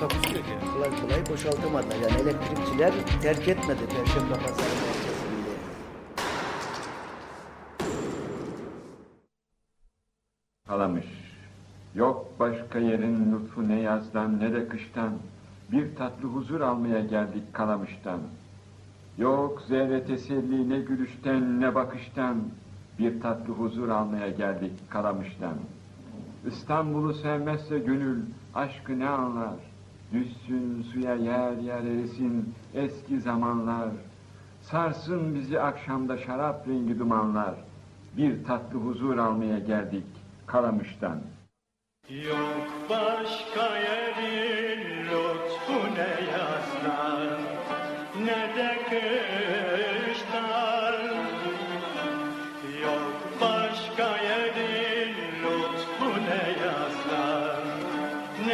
Takusuyor yani. kolay kolay boşaltamadılar. Yani elektrikçiler terk etmedi Perşembe Pazarı merkezinde. Kalamış. Yok başka yerin lütfu ne yazdan ne de kıştan. Bir tatlı huzur almaya geldik Kalamış'tan. Yok zerre teselli ne gülüşten ne bakıştan. Bir tatlı huzur almaya geldik Kalamış'tan. İstanbul'u sevmezse gönül aşkı ne anlar? Düşsün suya yer yer erisin eski zamanlar. Sarsın bizi akşamda şarap rengi dumanlar. Bir tatlı huzur almaya geldik Kalamış'tan. Yok başka yerin lütfu ne yazdan ne de kıştan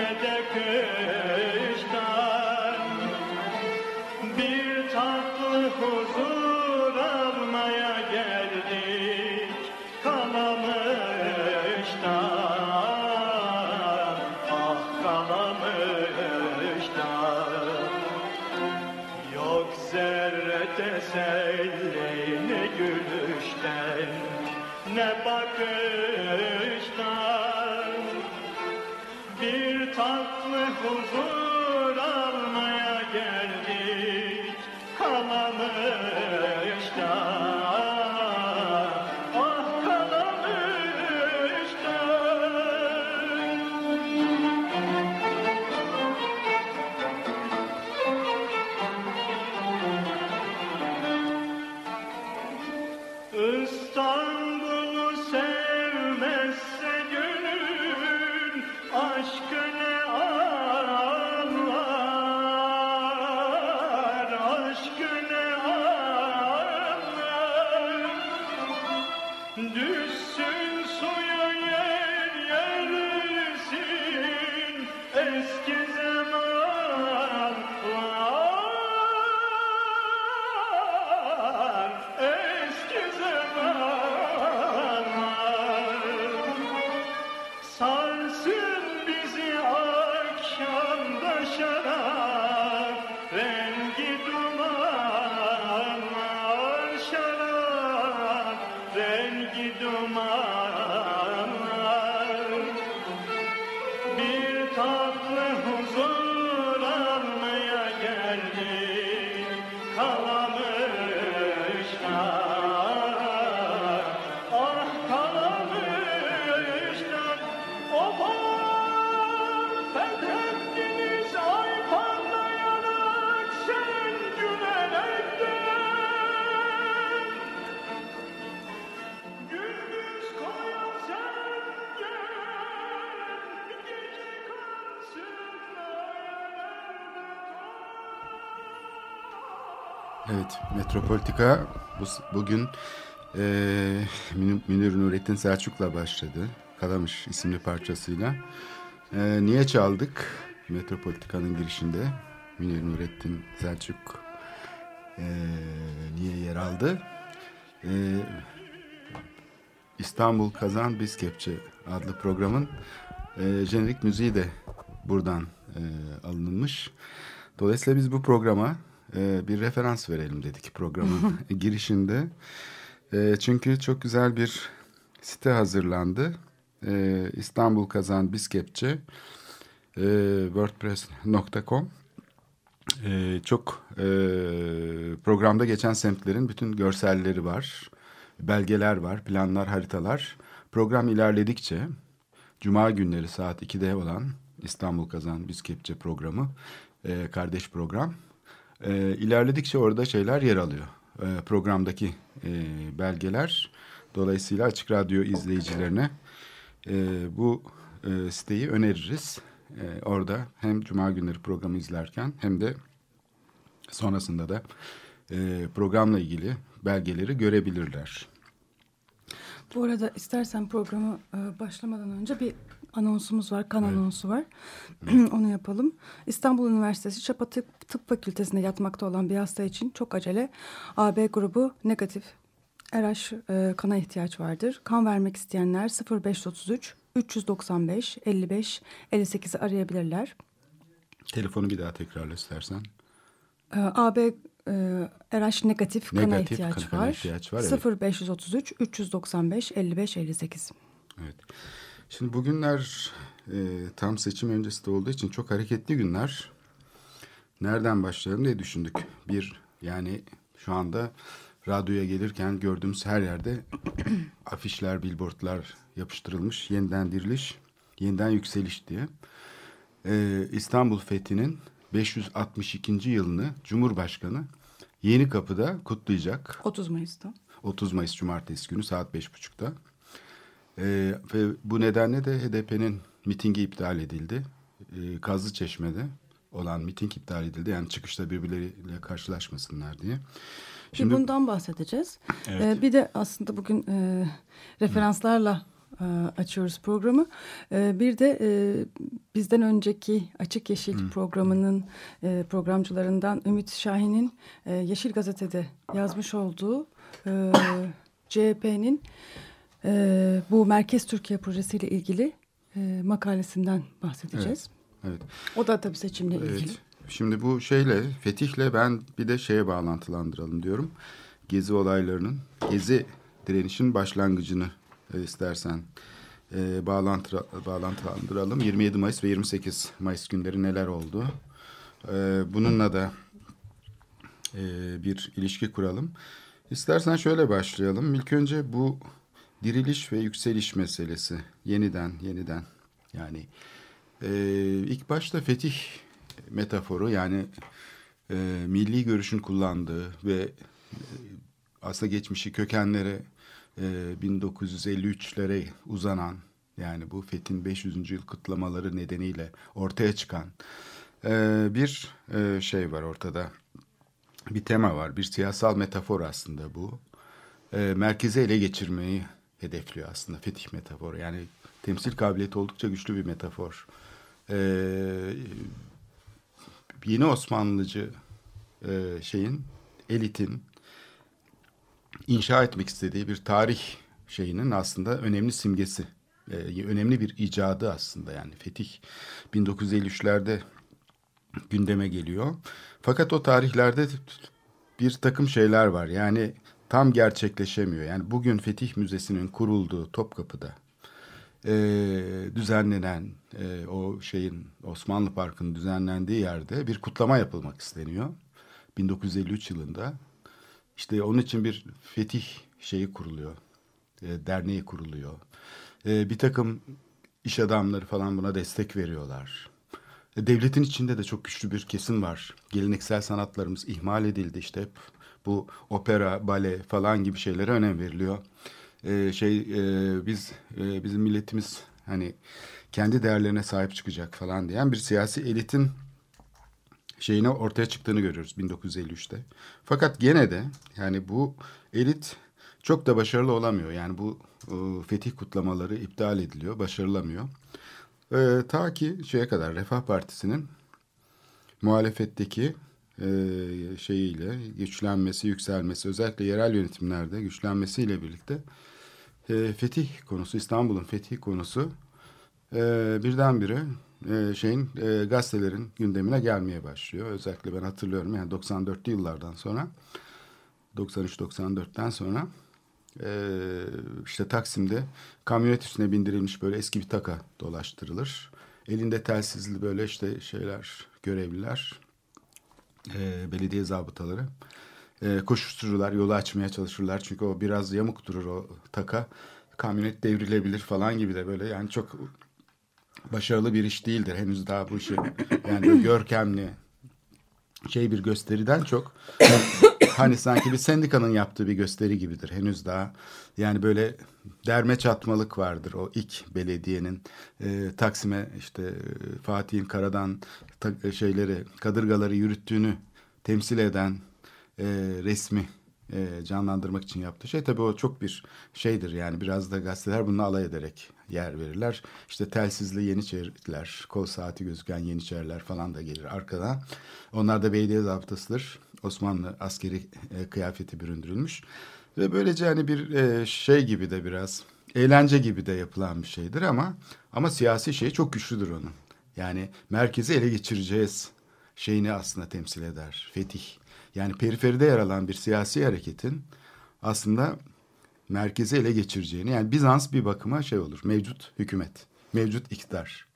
de kıştan rengi dumanlar Metropolitika bu, bugün e, Münir Nurettin Selçuk'la başladı. Kalamış isimli parçasıyla. E, niye çaldık? Metropolitika'nın girişinde Münir Nurettin Selçuk e, niye yer aldı? E, İstanbul Kazan Biz Kepçe adlı programın e, jenerik müziği de buradan e, alınmış. Dolayısıyla biz bu programa e, bir referans verelim dedik programın girişinde. E, çünkü çok güzel bir site hazırlandı. E, İstanbul Kazan Biz Kepçe e, wordpress.com e, çok e, programda geçen semtlerin bütün görselleri var, belgeler var, planlar, haritalar. Program ilerledikçe Cuma günleri saat 2'de olan İstanbul Kazan Biz Kepçe programı, e, kardeş program. E, ilerledikçe orada şeyler yer alıyor. E, programdaki e, belgeler. Dolayısıyla Açık Radyo izleyicilerine e, bu e, siteyi öneririz. E, orada hem Cuma günleri programı izlerken hem de Sonrasında da e, programla ilgili belgeleri görebilirler. Bu arada istersen programı e, başlamadan önce bir anonsumuz var, kan anonsu var. Onu yapalım. İstanbul Üniversitesi Çapa Tıp, Tıp Fakültesi'nde yatmakta olan bir hasta için çok acele AB grubu negatif RH e, kana ihtiyaç vardır. Kan vermek isteyenler 0533 395 55 58'i arayabilirler. Telefonu bir daha tekrarla istersen. E, AB e, RH negatif kana Negatif ihtiyaç kana var. ihtiyaç var, evet. 0533 395 55 58. Evet. Şimdi bugünler e, tam seçim öncesi de olduğu için çok hareketli günler. Nereden başlayalım diye düşündük. Bir yani şu anda radyoya gelirken gördüğümüz her yerde afişler, billboardlar yapıştırılmış. Yeniden diriliş, yeniden yükseliş diye. E, İstanbul Fethi'nin 562. yılını Cumhurbaşkanı Yeni Kapı'da kutlayacak. 30 Mayıs'ta. 30 Mayıs Cumartesi günü saat 5.30'da. Ee, ve bu nedenle de HDP'nin mitingi iptal edildi. Ee, Kazlı Çeşme'de olan miting iptal edildi. Yani çıkışta birbirleriyle karşılaşmasınlar diye. Bir bundan bahsedeceğiz. Ee, bir de aslında bugün e, referanslarla e, açıyoruz programı. E, bir de e, bizden önceki Açık Yeşil programının e, programcılarından Ümit Şahin'in e, Yeşil Gazete'de yazmış olduğu e, CHP'nin e, bu Merkez Türkiye projesiyle ilgili e, makalesinden bahsedeceğiz. Evet. O da tabii seçimle ilgili. Evet. Şimdi bu şeyle Fetih'le ben bir de şeye bağlantılandıralım diyorum. Gezi olaylarının, Gezi direnişin başlangıcını e, istersen e, bağlantı, bağlantılandıralım. 27 Mayıs ve 28 Mayıs günleri neler oldu? E, bununla da e, bir ilişki kuralım. İstersen şöyle başlayalım. İlk önce bu diriliş ve yükseliş meselesi. Yeniden, yeniden. Yani e, ilk başta fetih metaforu yani e, milli görüşün kullandığı ve e, aslında geçmişi kökenlere e, 1953'lere uzanan yani bu fethin 500. yıl kutlamaları nedeniyle ortaya çıkan e, bir e, şey var ortada. Bir tema var, bir siyasal metafor aslında bu. E, merkeze ele geçirmeyi hedefliyor aslında fetih metaforu. Yani temsil kabiliyeti oldukça güçlü bir metafor. Ee, yeni Osmanlıcı e, şeyin, elitin inşa etmek istediği bir tarih şeyinin aslında önemli simgesi. Ee, önemli bir icadı aslında yani fetih 1953'lerde gündeme geliyor. Fakat o tarihlerde bir takım şeyler var. Yani tam gerçekleşemiyor. Yani bugün Fetih Müzesi'nin kurulduğu Topkapı'da e, düzenlenen e, o şeyin Osmanlı Parkı'nın düzenlendiği yerde bir kutlama yapılmak isteniyor. 1953 yılında. İşte onun için bir fetih şeyi kuruluyor. E, derneği kuruluyor. E, bir takım iş adamları falan buna destek veriyorlar. E, devletin içinde de çok güçlü bir kesim var. Geleneksel sanatlarımız ihmal edildi işte hep bu opera, bale falan gibi şeylere önem veriliyor. Ee, şey e, biz e, bizim milletimiz hani kendi değerlerine sahip çıkacak falan diyen bir siyasi elitin şeyine ortaya çıktığını görüyoruz 1953'te. Fakat gene de yani bu elit çok da başarılı olamıyor. Yani bu e, fetih kutlamaları iptal ediliyor, başarılamıyor. E, ta ki şeye kadar Refah Partisi'nin muhalefetteki e, şeyiyle güçlenmesi, yükselmesi, özellikle yerel yönetimlerde güçlenmesiyle birlikte e, fetih konusu, İstanbul'un fetih konusu e, birdenbire e, şeyin e, gazetelerin gündemine gelmeye başlıyor. Özellikle ben hatırlıyorum yani 94'lü yıllardan sonra 93-94'ten sonra e, işte Taksim'de kamyonet üstüne bindirilmiş böyle eski bir taka dolaştırılır. Elinde telsizli böyle işte şeyler görevliler e, belediye zabıtaları e, koşuştururlar, yolu açmaya çalışırlar. Çünkü o biraz yamuk durur o taka. Kamyonet devrilebilir falan gibi de böyle yani çok başarılı bir iş değildir. Henüz daha bu işi yani görkemli şey bir gösteriden çok hani sanki bir sendikanın yaptığı bir gösteri gibidir. Henüz daha yani böyle derme çatmalık vardır o ilk belediyenin e, Taksim'e işte e, Fatih'in karadan ta, şeyleri kadırgaları yürüttüğünü temsil eden e, resmi e, canlandırmak için yaptığı şey. Tabii o çok bir şeydir yani biraz da gazeteler bununla alay ederek yer verirler. İşte telsizli yeniçeriler, kol saati gözüken yeniçeriler falan da gelir arkadan. Onlar da belediye zabıtasıdır. Osmanlı askeri e, kıyafeti büründürülmüş. Ve böylece hani bir e, şey gibi de biraz eğlence gibi de yapılan bir şeydir ama ama siyasi şey çok güçlüdür onun. Yani merkezi ele geçireceğiz şeyini aslında temsil eder. Fetih. Yani periferide yer alan bir siyasi hareketin aslında merkezi ele geçireceğini yani Bizans bir bakıma şey olur mevcut hükümet, mevcut iktidar.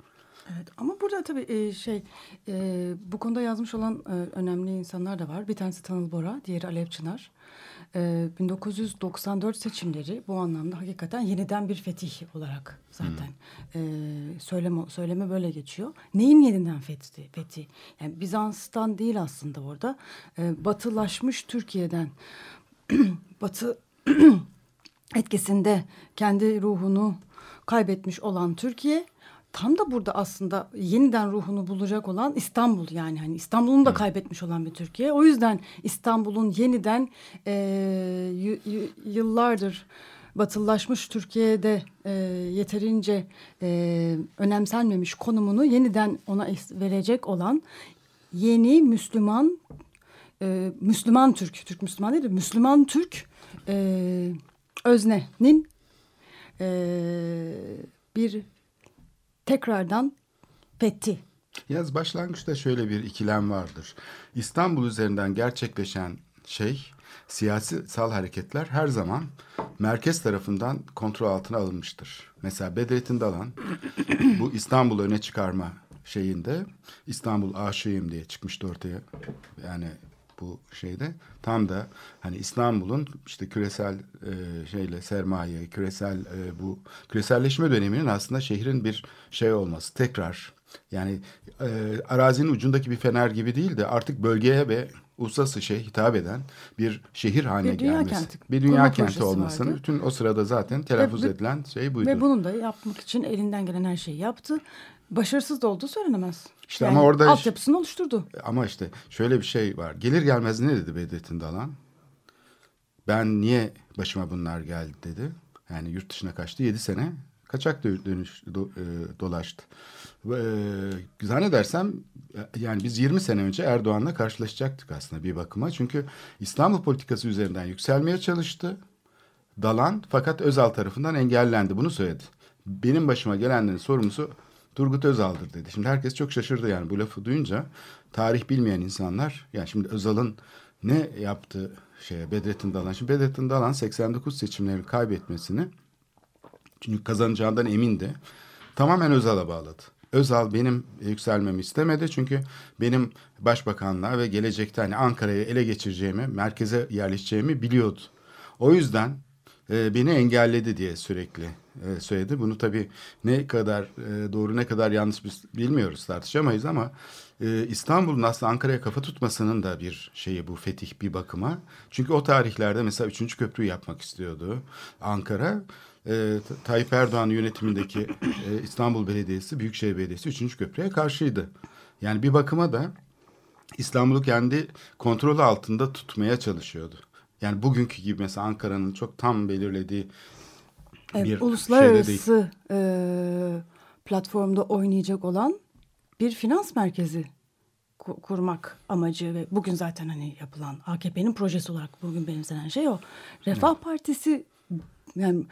Evet ama burada tabii e, şey e, bu konuda yazmış olan e, önemli insanlar da var. Bir tanesi Tanıl Bora, diğeri Alev Çınar. E, 1994 seçimleri bu anlamda hakikaten yeniden bir fetih olarak zaten e, söyleme söyleme böyle geçiyor. Neyin yeniden fethi? fethi? Yani Bizans'tan değil aslında orada. E, batılaşmış Türkiye'den Batı etkisinde kendi ruhunu kaybetmiş olan Türkiye tam da burada aslında yeniden ruhunu bulacak olan İstanbul yani hani İstanbul'un da kaybetmiş olan bir Türkiye. O yüzden İstanbul'un yeniden e, y- y- yıllardır batılılaşmış Türkiye'de e, yeterince e, önemsenmemiş konumunu yeniden ona verecek olan yeni Müslüman e, Müslüman Türk, Türk Müslüman değil de Müslüman Türk e, öznenin e, bir tekrardan fethi. Yaz başlangıçta şöyle bir ikilem vardır. İstanbul üzerinden gerçekleşen şey siyasi sal hareketler her zaman merkez tarafından kontrol altına alınmıştır. Mesela Bedrettin Dalan bu İstanbul'u öne çıkarma şeyinde İstanbul aşığıyım diye çıkmıştı ortaya. Yani bu şeyde tam da hani İstanbul'un işte küresel e, şeyle sermaye, küresel e, bu küreselleşme döneminin aslında şehrin bir şey olması tekrar yani e, arazinin ucundaki bir fener gibi değil de artık bölgeye ve uluslararası şey hitap eden bir şehir haline Bir dünya gelmesi. kenti bir dünya kenti olmasını vardı. bütün o sırada zaten telaffuz Ve- edilen şey buydu. Ve bunun da yapmak için elinden gelen her şeyi yaptı. Başarısız da olduğu söylenemez. İşte yani ama orada- altyapısını oluşturdu. Ama işte şöyle bir şey var. Gelir gelmez ne dedi Bedrettin Dalan? Ben niye başıma bunlar geldi dedi. Yani yurt dışına kaçtı. Yedi sene kaçak dö- dönüş do- e, dolaştı. E, zannedersem e, yani biz 20 sene önce Erdoğan'la karşılaşacaktık aslında bir bakıma. Çünkü İstanbul politikası üzerinden yükselmeye çalıştı. Dalan fakat Özal tarafından engellendi. Bunu söyledi. Benim başıma gelenlerin sorumlusu Turgut Özal'dır dedi. Şimdi herkes çok şaşırdı yani bu lafı duyunca. Tarih bilmeyen insanlar yani şimdi Özal'ın ne yaptı şeye Bedrettin Dalan. Şimdi Bedrettin Dalan 89 seçimleri kaybetmesini çünkü kazanacağından emindi. Tamamen Özal'a bağladı. Özal benim yükselmemi istemedi çünkü benim başbakanlığa ve gelecekte hani Ankara'yı ele geçireceğimi, merkeze yerleşeceğimi biliyordu. O yüzden e, beni engelledi diye sürekli e, söyledi. Bunu tabii ne kadar e, doğru ne kadar yanlış biz bilmiyoruz tartışamayız ama e, İstanbul'un aslında Ankara'ya kafa tutmasının da bir şeyi bu fetih bir bakıma. Çünkü o tarihlerde mesela 3. köprüyü yapmak istiyordu Ankara. E, Tayyip Erdoğan yönetimindeki e, İstanbul Belediyesi, Büyükşehir Belediyesi 3. köprüye karşıydı. Yani bir bakıma da İstanbul'u kendi kontrolü altında tutmaya çalışıyordu. Yani bugünkü gibi mesela Ankara'nın çok tam belirlediği E, bir değil. uluslararası e, platformda oynayacak olan bir finans merkezi ku- kurmak amacı ve bugün zaten hani yapılan AKP'nin projesi olarak bugün benimsenen şey o. Refah Partisi yani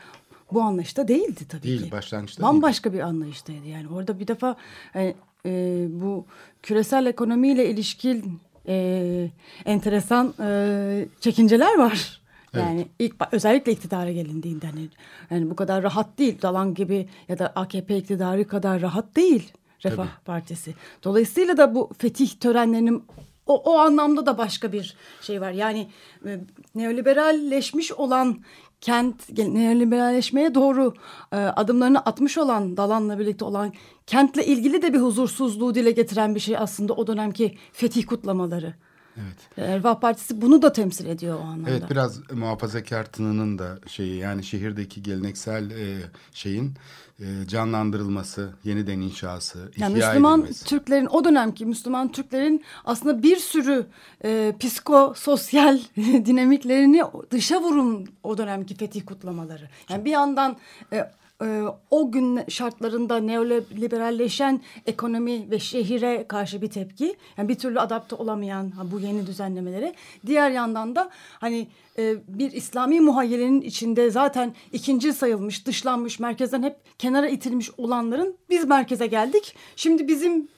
bu anlayışta değildi tabii Değil, ki. başlangıçta Bambaşka bir anlayıştaydı yani. Orada bir defa e, e, bu küresel ekonomiyle ilişkin e, enteresan e, çekinceler var. Yani ilk özellikle iktidara gelindiğinde hani yani bu kadar rahat değil. Dalan gibi ya da AKP iktidarı kadar rahat değil Refah Tabii. Partisi. Dolayısıyla da bu fetih törenlerinin o, o anlamda da başka bir şey var. Yani e, neoliberalleşmiş olan kent neoliberalleşmeye doğru e, adımlarını atmış olan Dalan'la birlikte olan kentle ilgili de bir huzursuzluğu dile getiren bir şey aslında o dönemki fetih kutlamaları. Evet. E, Refah Partisi bunu da temsil ediyor o anlamda. Evet biraz muhafazakar tınının da şeyi yani şehirdeki geleneksel e, şeyin e, canlandırılması, yeniden inşası, ihya Yani Müslüman edilmesi. Türklerin o dönemki Müslüman Türklerin aslında bir sürü e, psikososyal dinamiklerini dışa vurun o dönemki fetih kutlamaları. Yani bir yandan e, e, o gün şartlarında neoliberalleşen ekonomi ve şehire karşı bir tepki. Yani bir türlü adapte olamayan bu yeni düzenlemelere. Diğer yandan da hani e, bir İslami muhayyelenin içinde zaten ikinci sayılmış, dışlanmış, merkezden hep kenara itilmiş olanların biz merkeze geldik. Şimdi bizim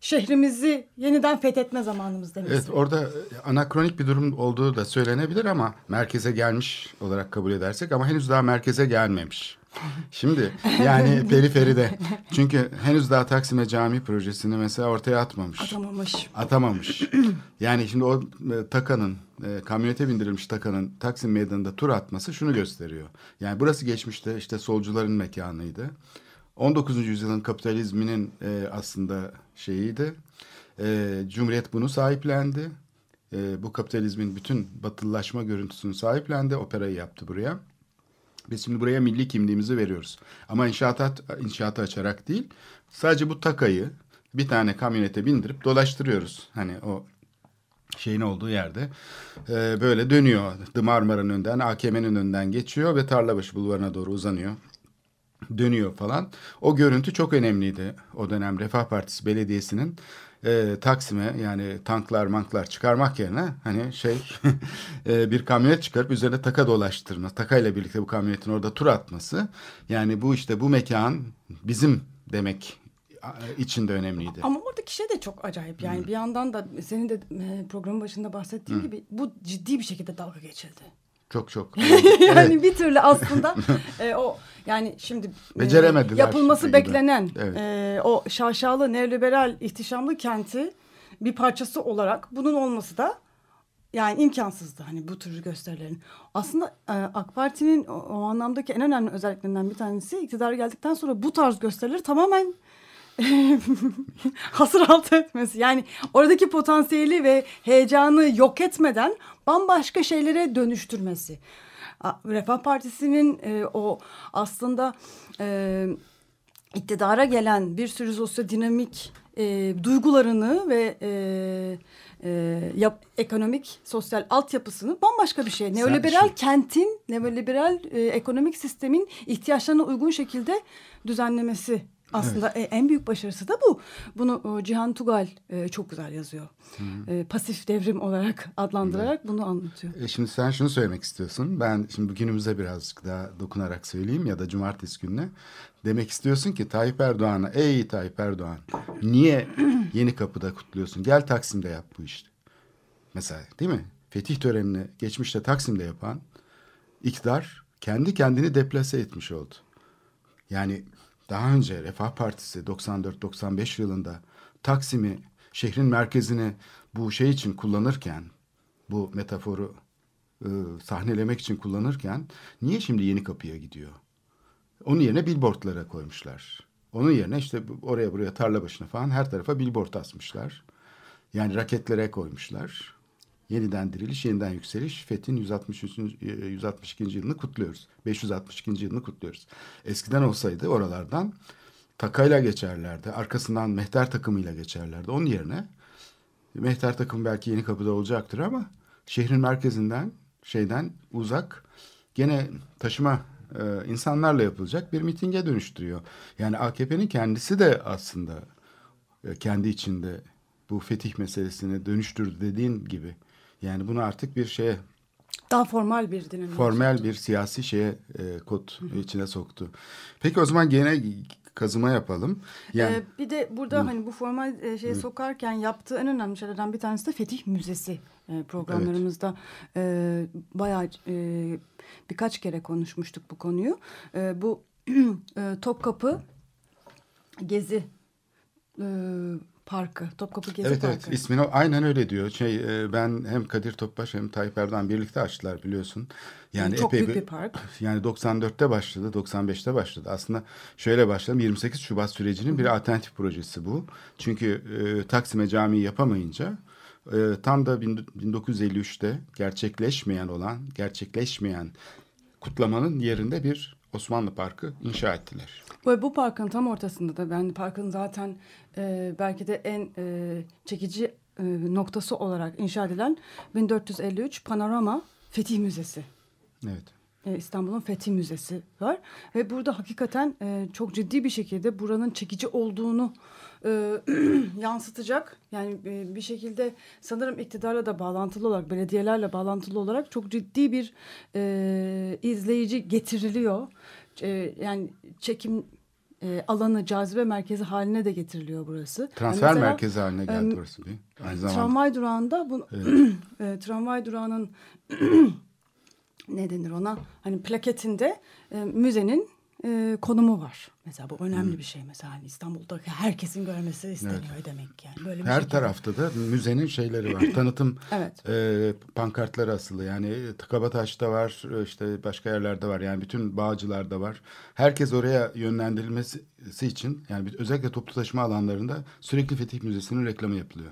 şehrimizi yeniden fethetme zamanımız demek. Evet orada anakronik bir durum olduğu da söylenebilir ama merkeze gelmiş olarak kabul edersek ama henüz daha merkeze gelmemiş. Şimdi yani periferide çünkü henüz daha Taksim'e cami projesini mesela ortaya atmamış. Atamamış. Atamamış. Yani şimdi o e, Taka'nın e, kamyonete bindirilmiş Taka'nın Taksim Meydanı'nda tur atması şunu gösteriyor. Yani burası geçmişte işte solcuların mekanıydı. 19. yüzyılın kapitalizminin e, aslında şeyiydi. E, Cumhuriyet bunu sahiplendi. E, bu kapitalizmin bütün batılılaşma görüntüsünü sahiplendi. Operayı yaptı buraya. Biz şimdi buraya milli kimliğimizi veriyoruz. Ama inşaata, inşaatı açarak değil. Sadece bu takayı bir tane kamyonete bindirip dolaştırıyoruz. Hani o şeyin olduğu yerde Ee, böyle dönüyor. The Marmara'nın önden, AKM'nin önden geçiyor ve Tarlabaşı Bulvarı'na doğru uzanıyor. Dönüyor falan. O görüntü çok önemliydi o dönem Refah Partisi Belediyesi'nin e, Taksim'e yani tanklar manklar çıkarmak yerine hani şey e, bir kamyonet çıkarıp üzerine taka dolaştırma. Takayla birlikte bu kamyonetin orada tur atması. Yani bu işte bu mekan bizim demek için de önemliydi. Ama oradaki şey de çok acayip. Yani bir yandan da senin de e, programın başında bahsettiğin gibi bu ciddi bir şekilde dalga geçildi. Çok çok. yani bir türlü aslında e, o yani şimdi e, Beceremediler yapılması gibi. beklenen Evet. e, o şaşalı neoliberal ihtişamlı kenti bir parçası olarak bunun olması da yani imkansızdı hani bu tür gösterilerin. Aslında e, AK Parti'nin o, o anlamdaki en önemli özelliklerinden bir tanesi iktidara geldikten sonra bu tarz gösterileri tamamen hasır altı etmesi. Yani oradaki potansiyeli ve heyecanı yok etmeden bambaşka şeylere dönüştürmesi. Refah Partisi'nin e, o aslında e, iktidara gelen bir sürü sosyodinamik e, duygularını ve e, e, yap, ekonomik sosyal altyapısını bambaşka bir şey. Neoliberal şimdi- kentin, neoliberal e, ekonomik sistemin ihtiyaçlarına uygun şekilde düzenlemesi. Aslında e, en büyük başarısı da bu. Bunu e, Cihan Tugal e, çok güzel yazıyor. E, pasif devrim olarak adlandırarak bunu anlatıyor. E şimdi sen şunu söylemek istiyorsun. Ben şimdi günümüze birazcık daha dokunarak söyleyeyim ya da cumartesi gününe. Demek istiyorsun ki Tayyip Erdoğan'a ey Tayyip Erdoğan niye yeni kapıda kutluyorsun? Gel Taksim'de yap bu işte. Mesela değil mi? Fetih törenini geçmişte Taksim'de yapan iktidar kendi kendini deplase etmiş oldu. Yani daha önce Refah Partisi 94-95 yılında Taksim'i şehrin merkezini bu şey için kullanırken bu metaforu e, sahnelemek için kullanırken niye şimdi yeni kapıya gidiyor? Onun yerine billboardlara koymuşlar. Onun yerine işte oraya buraya tarla başına falan her tarafa billboard asmışlar. Yani raketlere koymuşlar. Yeniden diriliş, yeniden yükseliş. Fethin 163. e, 162. yılını kutluyoruz. 562. yılını kutluyoruz. Eskiden olsaydı oralardan takayla geçerlerdi. Arkasından mehter takımıyla geçerlerdi. Onun yerine mehter takımı belki yeni kapıda olacaktır ama şehrin merkezinden şeyden uzak gene taşıma e, insanlarla yapılacak bir mitinge dönüştürüyor. Yani AKP'nin kendisi de aslında e, kendi içinde bu fetih meselesini dönüştürdü dediğin gibi. Yani bunu artık bir şeye Daha formal bir dinamik. formel bir siyasi şeye e, kod içine soktu. Peki o zaman gene kazıma yapalım. Yani Ee, bir de burada hani bu formal e, şeye sokarken yaptığı en önemli şeylerden bir tanesi de Fetih Müzesi e, programlarımızda e, bayağı e, birkaç kere konuşmuştuk bu konuyu. E, bu e, Topkapı Gezi e, Parkı, Topkapı Gezi Evet Parkı. evet ismini aynen öyle diyor. Şey e, ben hem Kadir Topbaş hem Tayyip Erdoğan birlikte açtılar biliyorsun. Yani Çok epey büyük bir park. Yani 94'te başladı, 95'te başladı. Aslında şöyle başladım. 28 Şubat sürecinin bir alternatif projesi bu. Çünkü e, Taksim'e camiyi yapamayınca e, tam da bin- 1953'te gerçekleşmeyen olan, gerçekleşmeyen kutlamanın yerinde bir Osmanlı Parkı inşa ettiler. Ve bu parkın tam ortasında da ben parkın zaten e, belki de en e, çekici e, noktası olarak inşa edilen 1453 Panorama Fetih Müzesi. Evet. E, İstanbul'un Fethi Müzesi var. Ve burada hakikaten e, çok ciddi bir şekilde buranın çekici olduğunu e, yansıtacak. Yani e, bir şekilde sanırım iktidarla da bağlantılı olarak, belediyelerle bağlantılı olarak çok ciddi bir e, izleyici getiriliyor. E, yani çekim e, alanı, cazibe merkezi haline de getiriliyor burası. Transfer Yani mesela, merkezi haline geldi e, burası bir. Aynı zamanda. Tramvay durağında bu e, tramvay durağının ne denir ona? Hani plaketinde e, müzenin e, konumu var. Mesela bu önemli bir şey mesela hani İstanbul'daki herkesin görmesi isteniyor demek yani. Böyle bir Her şekilde. tarafta da müzenin şeyleri var. Tanıtım Evet. e, pankartları asılı. Yani Kabataş'ta var, işte başka yerlerde var. Yani bütün Bağcılar'da var. Herkes oraya yönlendirilmesi için yani özellikle toplu taşıma alanlarında sürekli Fetih Müzesi'nin reklamı yapılıyor.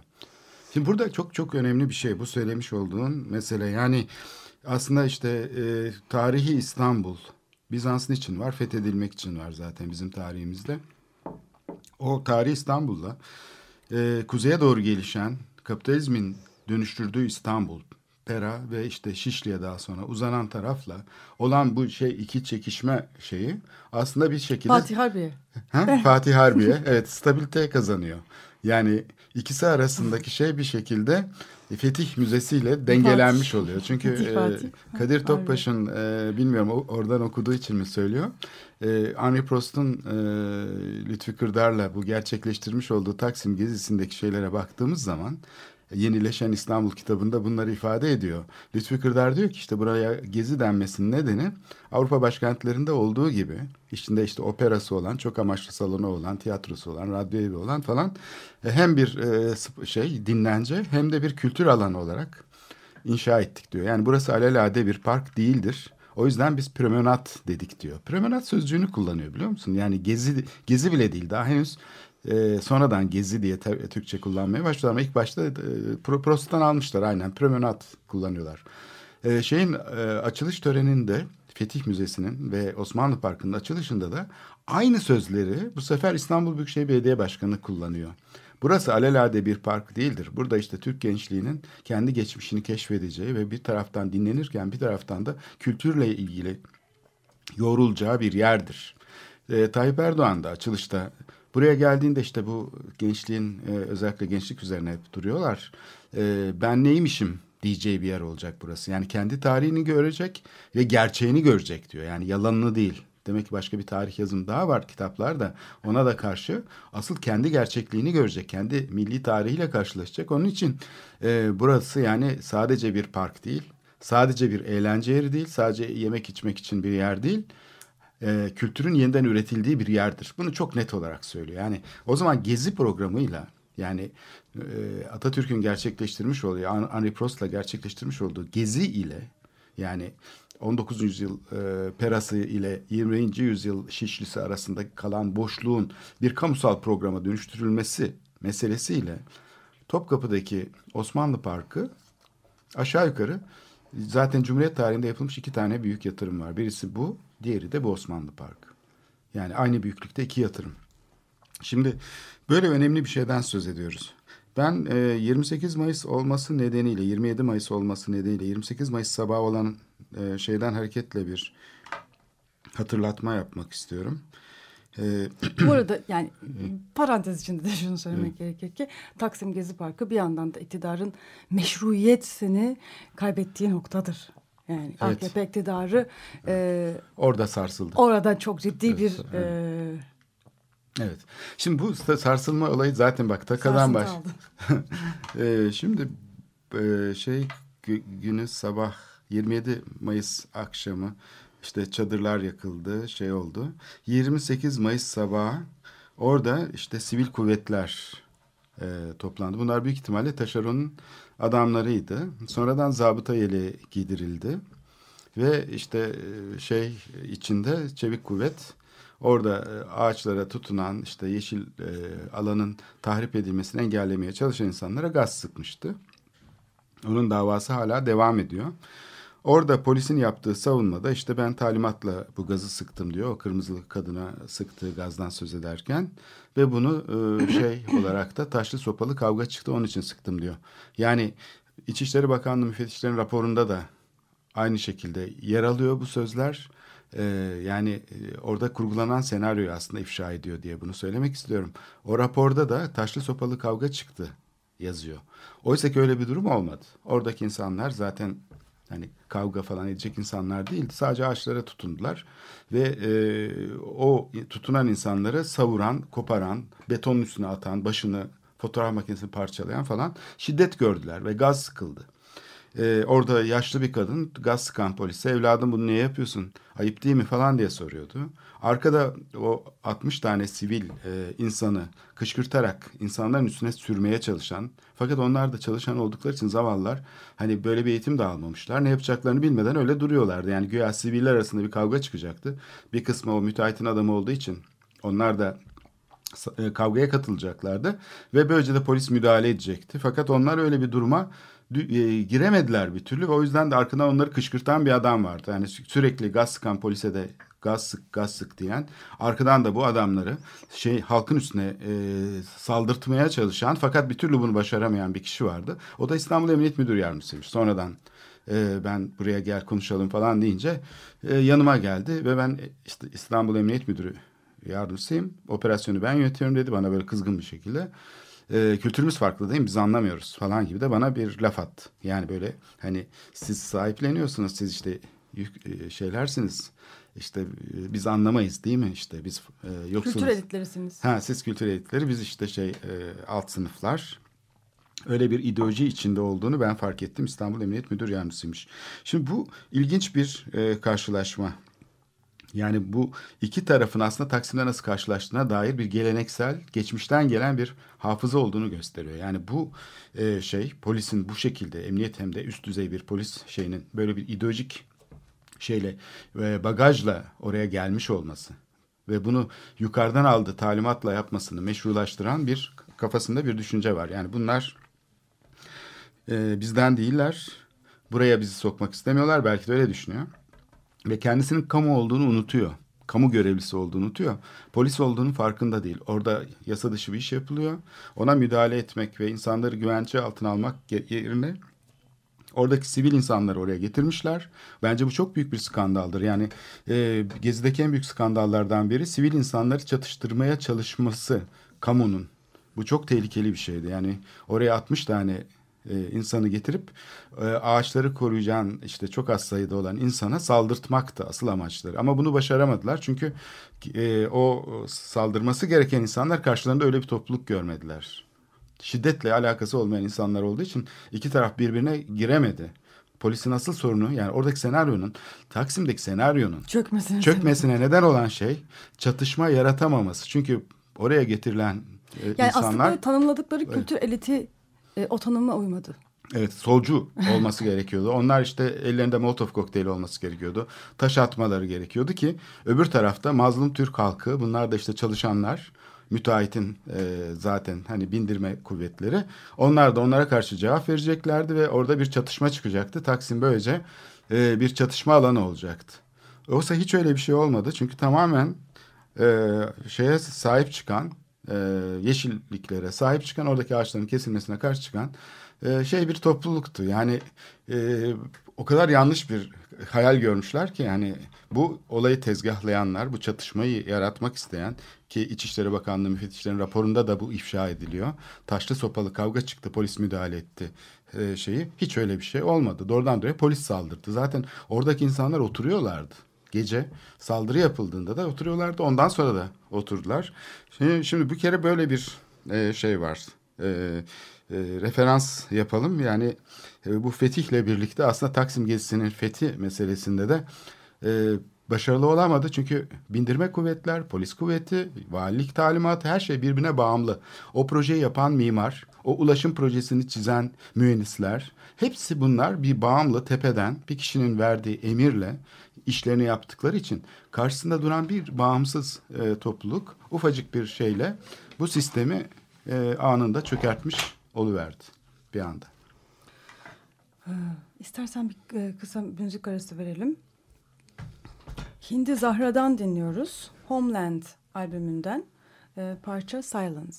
Şimdi burada çok çok önemli bir şey bu söylemiş olduğun mesele. Yani aslında işte e, tarihi İstanbul Bizans'ın için var, fethedilmek için var zaten bizim tarihimizde. O tarihi İstanbul'la e, kuzeye doğru gelişen kapitalizmin dönüştürdüğü İstanbul, Pera ve işte Şişli'ye daha sonra uzanan tarafla olan bu şey iki çekişme şeyi aslında bir şekilde Fatih Harbiye. Ha? Fatih Harbiye evet stabilite kazanıyor. Yani ikisi arasındaki şey bir şekilde Fetih Müzesi ile dengelenmiş oluyor. Çünkü Fetih e, Fatih. Kadir Topbaş'ın e, bilmiyorum oradan okuduğu için mi söylüyor. E, Henri Prost'un e, Lütfi Kırdar'la bu gerçekleştirmiş olduğu Taksim gezisindeki şeylere baktığımız zaman Yenileşen İstanbul kitabında bunları ifade ediyor. Lütfi Kırdar diyor ki işte buraya gezi denmesinin nedeni Avrupa başkentlerinde olduğu gibi içinde işte operası olan, çok amaçlı salonu olan, tiyatrosu olan, radyo evi olan falan e, hem bir e, şey dinlence hem de bir kültür alanı olarak inşa ettik diyor. Yani burası alelade bir park değildir. O yüzden biz promenat dedik diyor. Promenat sözcüğünü kullanıyor biliyor musun? Yani gezi gezi bile değil. Daha henüz e, sonradan gezi diye Türkçe kullanmaya başladılar ama ilk başta e, Pro- Prost'tan almışlar aynen. Promenat kullanıyorlar. E, şeyin e, açılış töreninde Fetih Müzesi'nin ve Osmanlı Parkı'nın açılışında da aynı sözleri bu sefer İstanbul Büyükşehir Belediye Başkanı kullanıyor. Burası alelade bir park değildir. Burada işte Türk gençliğinin kendi geçmişini keşfedeceği ve bir taraftan dinlenirken bir taraftan da kültürle ilgili yorulacağı bir yerdir. E, Tayyip Erdoğan da açılışta buraya geldiğinde işte bu gençliğin e, özellikle gençlik üzerine hep duruyorlar. E, ben neymişim diyeceği bir yer olacak burası. Yani kendi tarihini görecek ve gerçeğini görecek diyor. Yani yalanını değil. Demek ki başka bir tarih yazım daha var kitaplarda. Ona da karşı asıl kendi gerçekliğini görecek. Kendi milli tarihiyle karşılaşacak. Onun için e, burası yani sadece bir park değil. Sadece bir eğlence yeri değil. Sadece yemek içmek için bir yer değil e, kültürün yeniden üretildiği bir yerdir. Bunu çok net olarak söylüyor. Yani o zaman Gezi programıyla yani e, Atatürk'ün gerçekleştirmiş olduğu, Hen- Henry Prost'la gerçekleştirmiş olduğu Gezi ile yani 19. yüzyıl e, Perası ile 20. yüzyıl Şişlisi arasında kalan boşluğun bir kamusal programa dönüştürülmesi meselesiyle Topkapı'daki Osmanlı Parkı aşağı yukarı zaten Cumhuriyet tarihinde yapılmış iki tane büyük yatırım var. Birisi bu, diğeri de bu Osmanlı Parkı. Yani aynı büyüklükte iki yatırım. Şimdi böyle önemli bir şeyden söz ediyoruz. Ben e, 28 Mayıs olması nedeniyle, 27 Mayıs olması nedeniyle 28 Mayıs sabahı olan e, şeyden hareketle bir hatırlatma yapmak istiyorum. E, Bu arada yani parantez içinde de şunu söylemek gerekir ki Taksim Gezi Parkı bir yandan da iktidarın meşruiyetini kaybettiği noktadır. Yani Evet. AKP iktidarı e, orada sarsıldı. orada çok ciddi bir e, Evet. Şimdi bu sarsılma olayı zaten bak takadan baş. Ee, şimdi e, şey gü- günü sabah 27 Mayıs akşamı işte çadırlar yakıldı şey oldu. 28 Mayıs sabahı orada işte sivil kuvvetler e, toplandı. Bunlar büyük ihtimalle taşeronun adamlarıydı. Sonradan zabıta yeleği giydirildi. Ve işte e, şey içinde çevik kuvvet orada e, ağaçlara tutunan işte yeşil e, alanın tahrip edilmesini engellemeye çalışan insanlara gaz sıkmıştı. Onun davası hala devam ediyor. Orada polisin yaptığı savunmada işte ben talimatla bu gazı sıktım diyor. O kırmızılı kadına sıktığı gazdan söz ederken ve bunu e, şey olarak da taşlı sopalı kavga çıktı onun için sıktım diyor. Yani İçişleri Bakanlığı müfettişlerin raporunda da aynı şekilde yer alıyor bu sözler. Ee, yani e, orada kurgulanan senaryoyu aslında ifşa ediyor diye bunu söylemek istiyorum. O raporda da taşlı sopalı kavga çıktı yazıyor. Oysa ki öyle bir durum olmadı. Oradaki insanlar zaten hani kavga falan edecek insanlar değildi. Sadece ağaçlara tutundular ve e, o tutunan insanları savuran, koparan, betonun üstüne atan, başını fotoğraf makinesini parçalayan falan şiddet gördüler ve gaz sıkıldı. Ee, orada yaşlı bir kadın gaz sıkan polise evladım bunu niye yapıyorsun ayıp değil mi falan diye soruyordu. Arkada o 60 tane sivil e, insanı kışkırtarak insanların üstüne sürmeye çalışan fakat onlar da çalışan oldukları için zavallılar hani böyle bir eğitim de almamışlar. Ne yapacaklarını bilmeden öyle duruyorlardı. Yani güya siviller arasında bir kavga çıkacaktı. Bir kısmı o müteahhitin adamı olduğu için onlar da e, kavgaya katılacaklardı ve böylece de polis müdahale edecekti. Fakat onlar öyle bir duruma e, giremediler bir türlü ve o yüzden de arkadan onları kışkırtan bir adam vardı. Yani sürekli gaz sıkan polise de gaz sık gaz sık diyen arkadan da bu adamları şey halkın üstüne e, saldırtmaya çalışan fakat bir türlü bunu başaramayan bir kişi vardı. O da İstanbul Emniyet Müdür Yardımcısıymış. Sonradan e, ben buraya gel konuşalım falan deyince e, yanıma geldi ve ben işte İstanbul Emniyet Müdürü yardımcısıyım. Operasyonu ben yönetiyorum dedi bana böyle kızgın bir şekilde. E, kültürümüz farklı değil mi? Biz anlamıyoruz falan gibi de bana bir laf attı. Yani böyle hani siz sahipleniyorsunuz siz işte yük, e, şeylersiniz. İşte e, biz anlamayız değil mi? İşte biz e, yoksunuz. Kültür elitlerisiniz. Ha siz kültür elitleri biz işte şey e, alt sınıflar. Öyle bir ideoloji içinde olduğunu ben fark ettim. İstanbul Emniyet Müdür Yardımcısıymış. Şimdi bu ilginç bir e, karşılaşma. Yani bu iki tarafın aslında Taksim'de nasıl karşılaştığına dair bir geleneksel, geçmişten gelen bir hafıza olduğunu gösteriyor. Yani bu e, şey polisin bu şekilde emniyet hem de üst düzey bir polis şeyinin böyle bir ideolojik şeyle ve bagajla oraya gelmiş olması ve bunu yukarıdan aldığı talimatla yapmasını meşrulaştıran bir kafasında bir düşünce var. Yani bunlar e, bizden değiller. Buraya bizi sokmak istemiyorlar. Belki de öyle düşünüyor. Ve kendisinin kamu olduğunu unutuyor. Kamu görevlisi olduğunu unutuyor. Polis olduğunu farkında değil. Orada yasa dışı bir iş yapılıyor. Ona müdahale etmek ve insanları güvence altına almak yerine Oradaki sivil insanları oraya getirmişler. Bence bu çok büyük bir skandaldır. Yani e, Gezi'deki en büyük skandallardan biri sivil insanları çatıştırmaya çalışması kamunun. Bu çok tehlikeli bir şeydi. Yani oraya 60 tane e, insanı getirip e, ağaçları koruyacağın işte çok az sayıda olan insana saldırtmaktı asıl amaçları. Ama bunu başaramadılar çünkü e, o saldırması gereken insanlar karşılarında öyle bir topluluk görmediler. Şiddetle alakası olmayan insanlar olduğu için iki taraf birbirine giremedi. Polisin asıl sorunu yani oradaki senaryonun Taksim'deki senaryonun çökmesine, çökmesine neden olan şey çatışma yaratamaması. Çünkü oraya getirilen yani insanlar... aslında tanımladıkları kültür eliti e, o tanıma uymadı. Evet solcu olması gerekiyordu. Onlar işte ellerinde Molotov kokteyli olması gerekiyordu. Taş atmaları gerekiyordu ki öbür tarafta mazlum Türk halkı bunlar da işte çalışanlar müteahhitin e, zaten hani bindirme kuvvetleri. Onlar da onlara karşı cevap vereceklerdi ve orada bir çatışma çıkacaktı. Taksim böylece e, bir çatışma alanı olacaktı. Oysa hiç öyle bir şey olmadı. Çünkü tamamen e, şeye sahip çıkan e, yeşilliklere sahip çıkan oradaki ağaçların kesilmesine karşı çıkan e, şey bir topluluktu. Yani e, o kadar yanlış bir hayal görmüşler ki yani bu olayı tezgahlayanlar, bu çatışmayı yaratmak isteyen ki İçişleri Bakanlığı müfettişlerin raporunda da bu ifşa ediliyor. Taşlı sopalı kavga çıktı, polis müdahale etti şeyi. Hiç öyle bir şey olmadı. Doğrudan doğruya polis saldırdı. Zaten oradaki insanlar oturuyorlardı. Gece saldırı yapıldığında da oturuyorlardı. Ondan sonra da oturdular. Şimdi, şimdi bir kere böyle bir e, şey var. E, e, referans yapalım. Yani e, bu fetihle birlikte aslında Taksim gezisinin fethi meselesinde de e, başarılı olamadı. Çünkü bindirme kuvvetler, polis kuvveti, valilik talimatı her şey birbirine bağımlı. O projeyi yapan mimar, o ulaşım projesini çizen mühendisler hepsi bunlar bir bağımlı tepeden bir kişinin verdiği emirle işlerini yaptıkları için karşısında duran bir bağımsız e, topluluk ufacık bir şeyle bu sistemi e, anında çökertmiş oluverdi bir anda. Ee, istersen bir e, kısa müzik arası verelim. Hindi Zahra'dan dinliyoruz. Homeland albümünden e, parça Silence.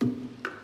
Thank.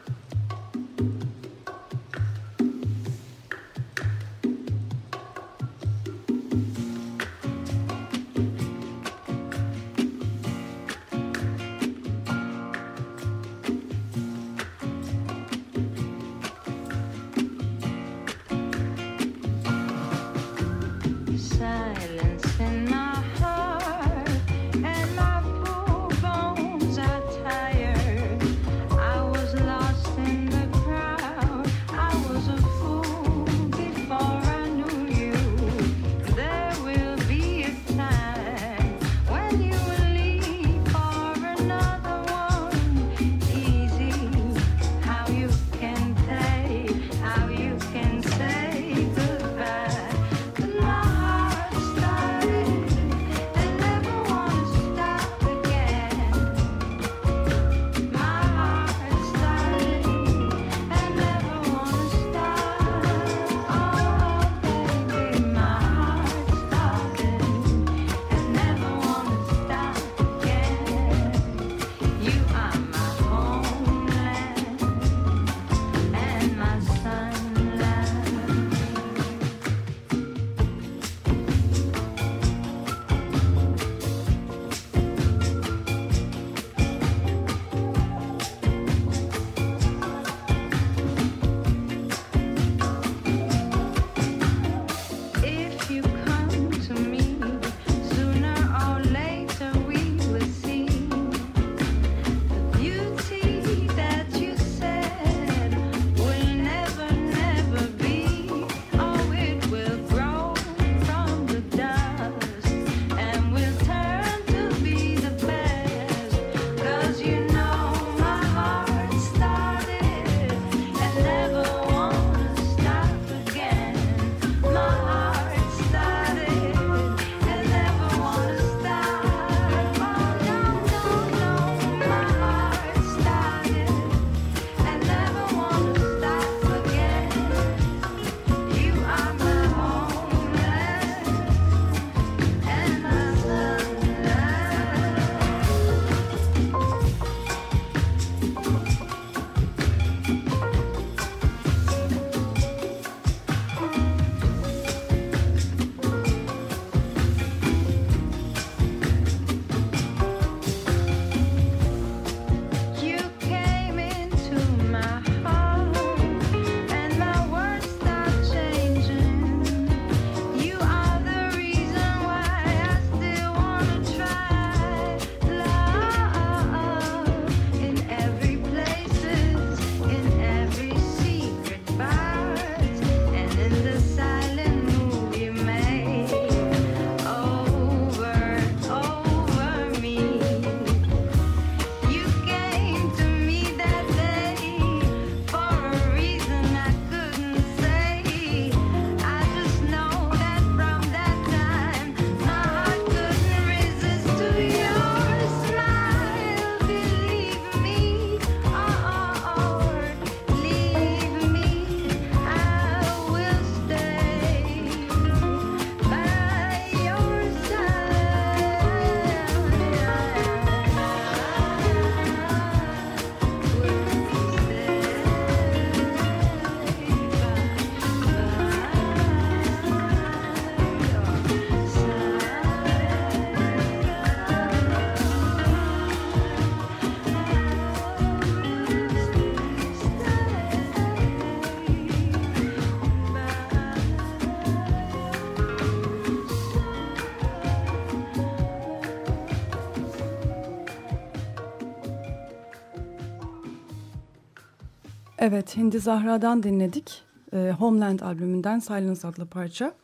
Evet, Hindi Zahra'dan dinledik. E, Homeland albümünden Silence adlı parça.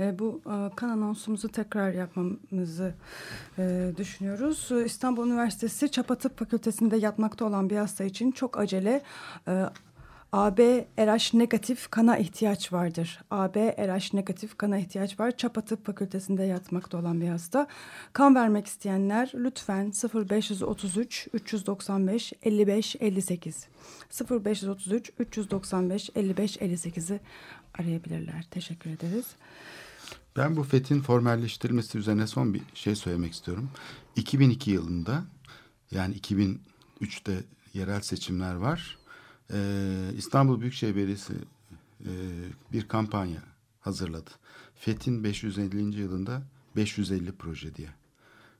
E, bu e, kan anonsumuzu tekrar yapmamızı e, düşünüyoruz. Ee, İstanbul Üniversitesi Çapa Tıp Fakültesi'nde yatmakta olan bir hasta için çok acele e, AB RH negatif kana ihtiyaç vardır. AB RH negatif kana ihtiyaç var. Çapa Tıp Fakültesi'nde yatmakta olan bir hasta. Kan vermek isteyenler lütfen 0533 395 55 58 0533 395 55 58'i arayabilirler. Teşekkür ederiz. Ben bu FET'in formalleştirilmesi üzerine son bir şey söylemek istiyorum. 2002 yılında yani 2003'te yerel seçimler var. Ee, İstanbul Büyükşehir Belediyesi e, bir kampanya hazırladı. FET'in 550. yılında 550 proje diye.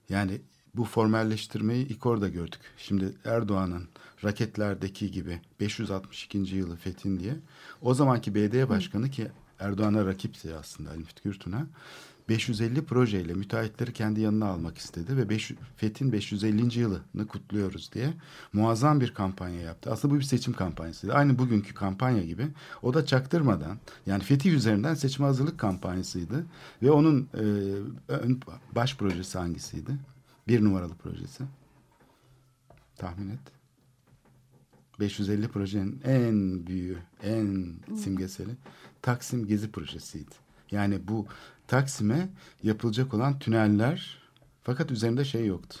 Yani bu formalleştirmeyi ilk orada gördük. Şimdi Erdoğan'ın raketlerdeki gibi 562. yılı Fethin diye. O zamanki BD başkanı ki Erdoğan'a rakipti aslında Ali Müftü Gürtün'a. 550 projeyle müteahhitleri kendi yanına almak istedi ve 5, Fethin 550. yılını kutluyoruz diye muazzam bir kampanya yaptı. Aslında bu bir seçim kampanyasıydı. Aynı bugünkü kampanya gibi. O da çaktırmadan yani Fetih üzerinden seçime hazırlık kampanyasıydı. Ve onun e, ön, baş projesi hangisiydi? Bir numaralı projesi. Tahmin et. 550 projenin en büyüğü, en simgeseli Taksim Gezi projesiydi. Yani bu Taksim'e yapılacak olan tüneller fakat üzerinde şey yoktu.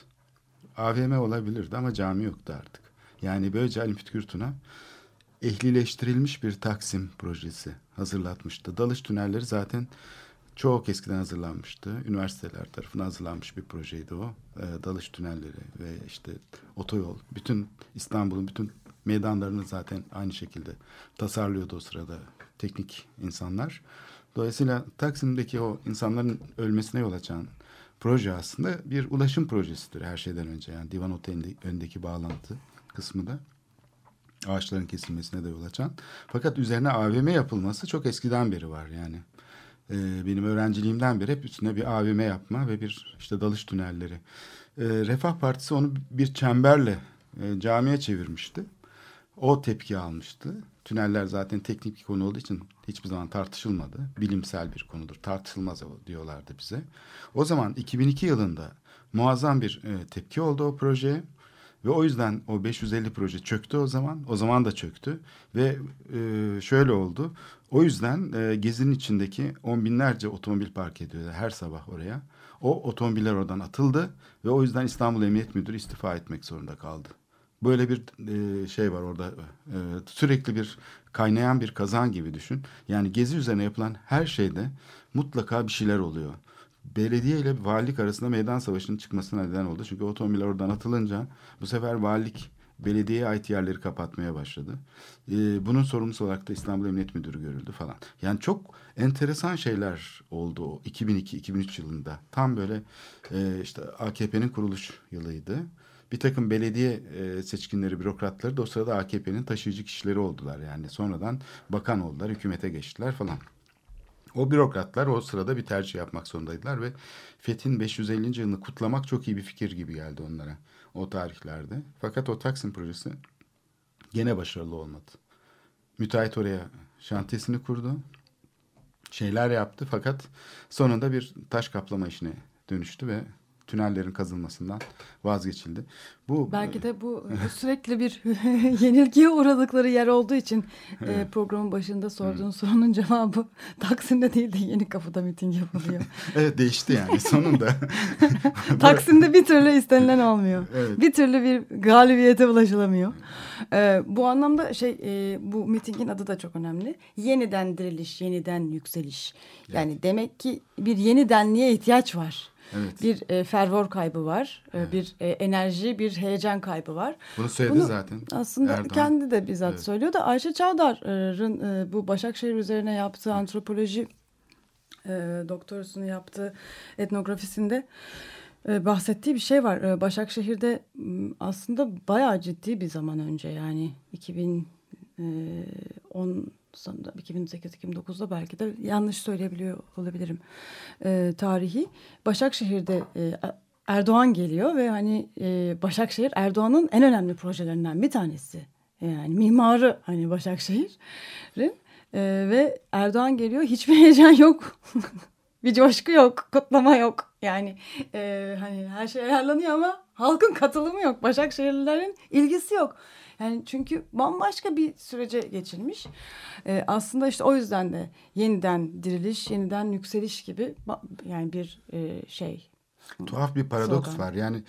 AVM olabilirdi ama cami yoktu artık. Yani böylece Ali Gürtün'a ehlileştirilmiş bir Taksim projesi hazırlatmıştı. Dalış tünelleri zaten çok eskiden hazırlanmıştı. Üniversiteler tarafından hazırlanmış bir projeydi o. E, dalış tünelleri ve işte otoyol. Bütün İstanbul'un bütün meydanlarını zaten aynı şekilde tasarlıyordu o sırada teknik insanlar. Dolayısıyla Taksim'deki o insanların ölmesine yol açan proje aslında bir ulaşım projesidir her şeyden önce. Yani Divan Oteli'nin öndeki bağlantı kısmı da ağaçların kesilmesine de yol açan. Fakat üzerine AVM yapılması çok eskiden beri var yani. Ee, benim öğrenciliğimden beri hep üstüne bir AVM yapma ve bir işte dalış tünelleri. Ee, Refah Partisi onu bir çemberle e, camiye çevirmişti. O tepki almıştı. Tüneller zaten teknik bir konu olduğu için hiçbir zaman tartışılmadı. Bilimsel bir konudur. Tartışılmaz diyorlardı bize. O zaman 2002 yılında muazzam bir e, tepki oldu o projeye. Ve o yüzden o 550 proje çöktü o zaman. O zaman da çöktü. Ve e, şöyle oldu. O yüzden e, Gezi'nin içindeki on binlerce otomobil park ediyordu her sabah oraya. O otomobiller oradan atıldı. Ve o yüzden İstanbul Emniyet Müdürü istifa etmek zorunda kaldı. Böyle bir e, şey var orada. E, sürekli bir kaynayan bir kazan gibi düşün. Yani Gezi üzerine yapılan her şeyde mutlaka bir şeyler oluyor belediye ile valilik arasında meydan savaşının çıkmasına neden oldu. Çünkü otomobiller oradan atılınca bu sefer valilik belediyeye ait yerleri kapatmaya başladı. Ee, bunun sorumlusu olarak da İstanbul Emniyet Müdürü görüldü falan. Yani çok enteresan şeyler oldu o 2002-2003 yılında. Tam böyle e, işte AKP'nin kuruluş yılıydı. Bir takım belediye e, seçkinleri, bürokratları da o sırada AKP'nin taşıyıcı kişileri oldular. Yani sonradan bakan oldular, hükümete geçtiler falan. O bürokratlar o sırada bir tercih yapmak zorundaydılar ve Fethin 550. yılını kutlamak çok iyi bir fikir gibi geldi onlara o tarihlerde. Fakat o Taksim projesi gene başarılı olmadı. Müteahhit oraya şantiyesini kurdu. Şeyler yaptı fakat sonunda bir taş kaplama işine dönüştü ve tünellerin kazılmasından vazgeçildi. Bu belki de bu sürekli bir yenilgiye uğradıkları yer olduğu için evet. programın başında sorduğun evet. sorunun cevabı Taksim'de değil de Yeni Kapı'da miting yapılıyor. evet değişti yani sonunda. Taksim'de bir türlü istenilen olmuyor. Evet. Bir türlü bir galibiyete ulaşılamıyor. Ee, bu anlamda şey e, bu mitingin adı da çok önemli. Yeniden diriliş, yeniden yükseliş. Yani evet. demek ki bir yenidenliğe ihtiyaç var. Evet. Bir e, fervor kaybı var, e, evet. bir e, enerji, bir heyecan kaybı var. Bunu söyledi Bunu zaten. Aslında Erdoğan. kendi de bizzat evet. söylüyor da Ayşe Çavdar'ın e, bu Başakşehir üzerine yaptığı antropoloji e, doktorasını yaptığı etnografisinde e, bahsettiği bir şey var. E, Başakşehir'de aslında bayağı ciddi bir zaman önce yani 2010 sanırım 2008-2009'da belki de yanlış söyleyebiliyor olabilirim e, tarihi. Başakşehir'de e, Erdoğan geliyor ve hani e, Başakşehir Erdoğan'ın en önemli projelerinden bir tanesi. Yani mimarı hani Başakşehir'in e, ve Erdoğan geliyor hiçbir heyecan yok. bir coşku yok, kutlama yok. Yani e, hani her şey ayarlanıyor ama halkın katılımı yok. Başakşehirlilerin ilgisi yok. Yani çünkü bambaşka bir sürece geçilmiş. E, aslında işte o yüzden de yeniden diriliş, yeniden yükseliş gibi yani bir e, şey. Tuhaf bir paradoks Slogan. var. Yani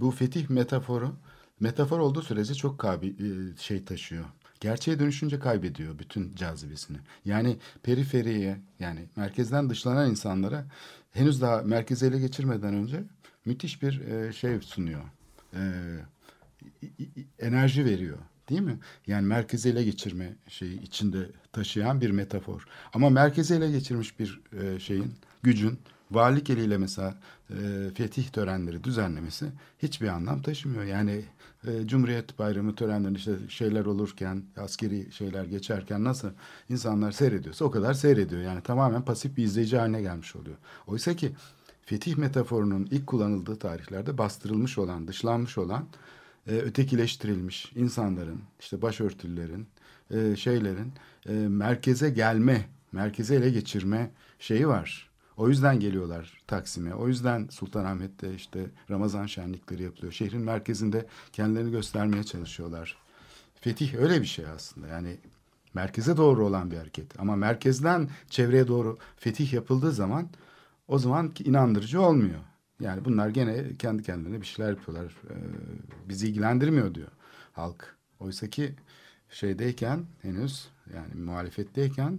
bu fetih metaforu metafor olduğu sürece çok kabi, e, şey taşıyor. Gerçeğe dönüşünce kaybediyor bütün cazibesini. Yani periferiye yani merkezden dışlanan insanlara henüz daha merkezi ele geçirmeden önce müthiş bir e, şey sunuyor. E, enerji veriyor. Değil mi? Yani merkezi ele geçirme şeyi içinde taşıyan bir metafor. Ama merkezi ele geçirmiş bir e, şeyin, gücün valilik eliyle mesela fetih törenleri düzenlemesi hiçbir anlam taşımıyor. Yani Cumhuriyet Bayramı törenleri işte şeyler olurken, askeri şeyler geçerken nasıl insanlar seyrediyorsa o kadar seyrediyor. Yani tamamen pasif bir izleyici haline gelmiş oluyor. Oysa ki fetih metaforunun ilk kullanıldığı tarihlerde bastırılmış olan, dışlanmış olan e, ötekileştirilmiş insanların, işte başörtülerin, e, şeylerin e, merkeze gelme, merkeze ele geçirme şeyi var. O yüzden geliyorlar Taksim'e. O yüzden Sultanahmet'te işte Ramazan şenlikleri yapılıyor. Şehrin merkezinde kendilerini göstermeye çalışıyorlar. Fetih öyle bir şey aslında. Yani merkeze doğru olan bir hareket. Ama merkezden çevreye doğru fetih yapıldığı zaman o zaman inandırıcı olmuyor. Yani bunlar gene kendi kendilerine bir şeyler yapıyorlar. Ee, bizi ilgilendirmiyor diyor halk. Oysa ki şeydeyken henüz yani muhalefetteyken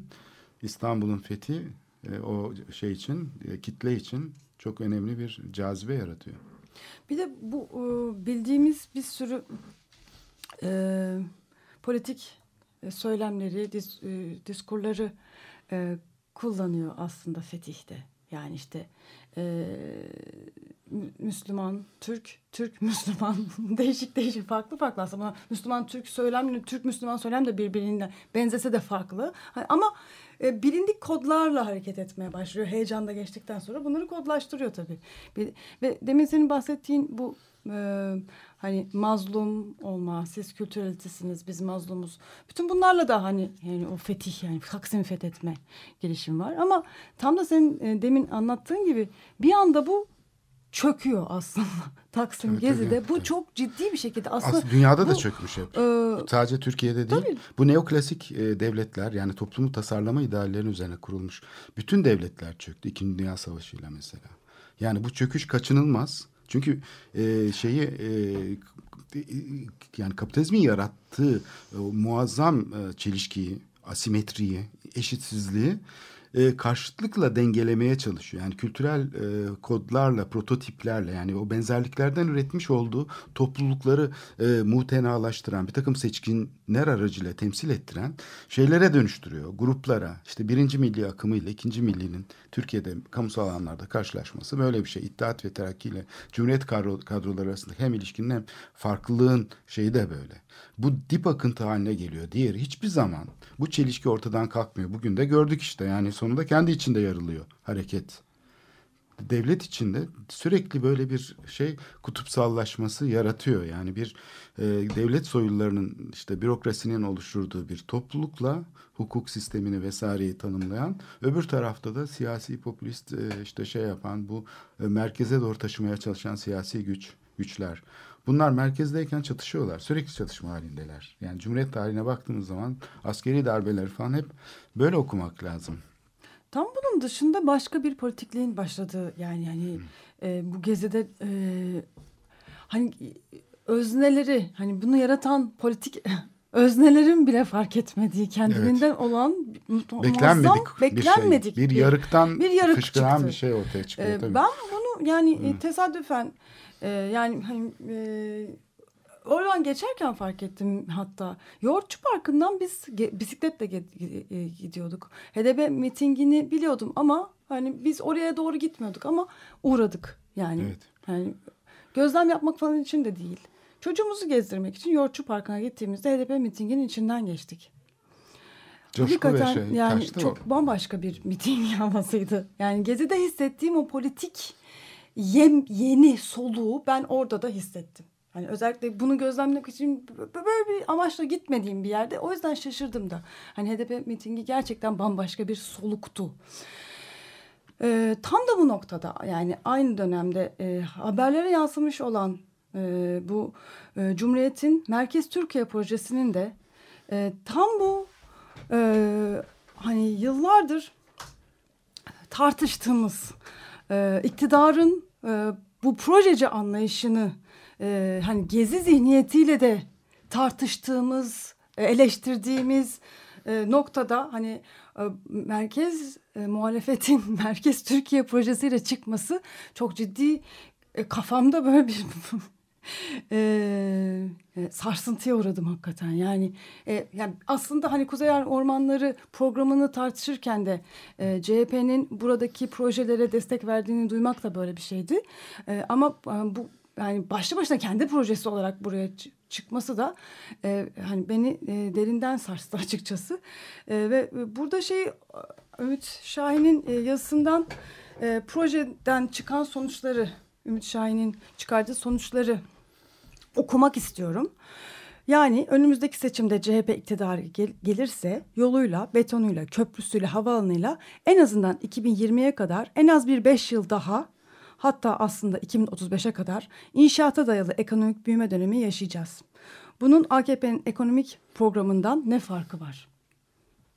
İstanbul'un fethi e, o şey için e, kitle için çok önemli bir cazibe yaratıyor. Bir de bu e, bildiğimiz bir sürü e, politik e, söylemleri, dis, e, diskurları e, kullanıyor aslında fetihte. Yani işte e, Müslüman, Türk, Türk, Müslüman değişik değişik farklı farklı aslında. Müslüman, Türk söylemle Türk, Müslüman söylem de birbirinden benzese de farklı. Ha- Ama e, bilindik kodlarla hareket etmeye başlıyor. Heyecanda geçtikten sonra bunları kodlaştırıyor tabii. Bir- ve demin senin bahsettiğin bu e, hani mazlum olma, siz kültürelitesiniz, biz mazlumuz. Bütün bunlarla da hani yani o fetih yani Taksim'i fethetme gelişim var. Ama tam da senin e, demin anlattığın gibi bir anda bu çöküyor aslında. Taksim Tabii, Gezi'de tabii, bu tabii. çok ciddi bir şekilde aslında, Aslında dünyada da bu, çökmüş hep. e, Sadece Türkiye'de değil. tabii. Bu neoklasik e, devletler yani toplumu tasarlama ideallerinin üzerine kurulmuş bütün devletler çöktü. İkinci Dünya Savaşı'yla mesela. Yani bu çöküş kaçınılmaz. Çünkü e, şeyi e, yani kapitalizmin yarattığı e, muazzam e, çelişkiyi, asimetriyi, eşitsizliği e, karşıtlıkla dengelemeye çalışıyor. Yani kültürel e, kodlarla, prototiplerle yani o benzerliklerden üretmiş olduğu toplulukları e, mutenalaştıran, bir takım seçkinler aracıyla temsil ettiren şeylere dönüştürüyor. Gruplara, işte birinci milli akımıyla ikinci millinin Türkiye'de kamusal alanlarda karşılaşması böyle bir şey. İttihat ve Terakki ile Cumhuriyet kadro, kadroları arasında hem ilişkinin hem farklılığın şeyi de böyle. Bu dip akıntı haline geliyor. Diğeri hiçbir zaman bu çelişki ortadan kalkmıyor. Bugün de gördük işte yani sonunda kendi içinde yarılıyor hareket. Devlet içinde sürekli böyle bir şey kutupsallaşması yaratıyor. Yani bir e, devlet soyullarının işte bürokrasinin oluşturduğu bir toplulukla hukuk sistemini vesaireyi tanımlayan öbür tarafta da siyasi popülist e, işte şey yapan bu e, merkeze doğru taşımaya çalışan siyasi güç güçler. Bunlar merkezdeyken çatışıyorlar. Sürekli çatışma halindeler. Yani Cumhuriyet tarihine baktığımız zaman askeri darbeleri falan hep böyle okumak lazım. Tam bunun dışında başka bir politikliğin başladığı yani yani e, bu gezide e, hani özneleri hani bunu yaratan politik öznelerin bile fark etmediği kendiliğinden olan mu- Beklenmedik muazzam, bir beklenmedik şey. Bir, yarıktan bir yarık fışkıran çıktı. bir şey ortaya çıkıyor Ee, tabii. ben bunu yani e, tesadüfen e, yani hani e, oradan geçerken fark ettim hatta. Yoğurtçu Parkı'ndan biz bisikletle e, gidiyorduk. HDP mitingini biliyordum ama hani biz oraya doğru gitmiyorduk ama uğradık yani. Evet. Yani gözlem yapmak falan için de değil. Çocuğumuzu gezdirmek için Yoğurtçu Parkı'na gittiğimizde HDP mitinginin içinden geçtik. Coşku Hakikaten şey. yani çok o. bambaşka bir miting havasıydı. Yani Gezi'de hissettiğim o politik yem, yeni soluğu ben orada da hissettim. Hani özellikle bunu gözlemlemek için böyle bir amaçla gitmediğim bir yerde. O yüzden şaşırdım da. Hani HDP mitingi gerçekten bambaşka bir soluktu. e, tam da bu noktada yani aynı dönemde e, haberlere yansımış olan e, bu e, Cumhuriyet'in Merkez Türkiye projesinin de e, tam bu e, hani yıllardır tartıştığımız e, iktidarın e, bu projeci anlayışını e, hani gezi zihniyetiyle de tartıştığımız, e, eleştirdiğimiz e, noktada hani e, merkez e, muhalefetin merkez Türkiye projesiyle çıkması çok ciddi e, kafamda böyle bir e, e, sarsıntıya uğradım hakikaten. Yani, e, yani aslında hani Kuzey Ormanları programını tartışırken de e, CHP'nin buradaki projelere destek verdiğini duymak da böyle bir şeydi. E, ama e, bu yani başlı başına kendi projesi olarak buraya çıkması da e, hani beni e, derinden sarstı açıkçası. E, ve burada şey Ümit Şahin'in e, yazısından e, projeden çıkan sonuçları Ümit Şahin'in çıkardığı sonuçları okumak istiyorum. Yani önümüzdeki seçimde CHP iktidarı gel- gelirse yoluyla, betonuyla, köprüsüyle, havaalanıyla en azından 2020'ye kadar en az bir 5 yıl daha hatta aslında 2035'e kadar inşaata dayalı ekonomik büyüme dönemi yaşayacağız. Bunun AKP'nin ekonomik programından ne farkı var?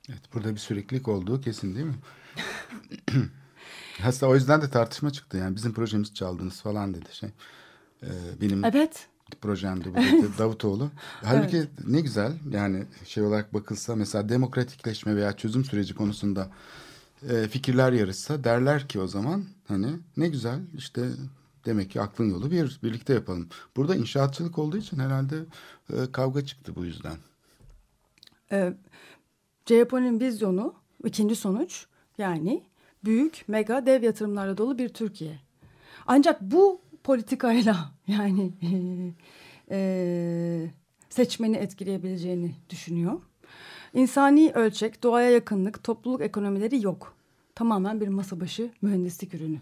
Evet, burada bir süreklilik olduğu kesin değil mi? Hatta o yüzden de tartışma çıktı. Yani bizim projemizi çaldınız falan dedi şey. Ee, benim Evet. projemdi bu dedi Davutoğlu. Halbuki ne güzel yani şey olarak bakılsa mesela demokratikleşme veya çözüm süreci konusunda e, fikirler yarışsa derler ki o zaman hani ne güzel işte demek ki aklın yolu bir birlikte yapalım. Burada inşaatçılık olduğu için herhalde e, kavga çıktı bu yüzden. Ee, CHP'nin vizyonu ikinci sonuç yani büyük mega dev yatırımlarla dolu bir Türkiye. Ancak bu politikayla yani e, seçmeni etkileyebileceğini düşünüyor. İnsani ölçek, doğaya yakınlık, topluluk ekonomileri yok. Tamamen bir masa başı mühendislik ürünü.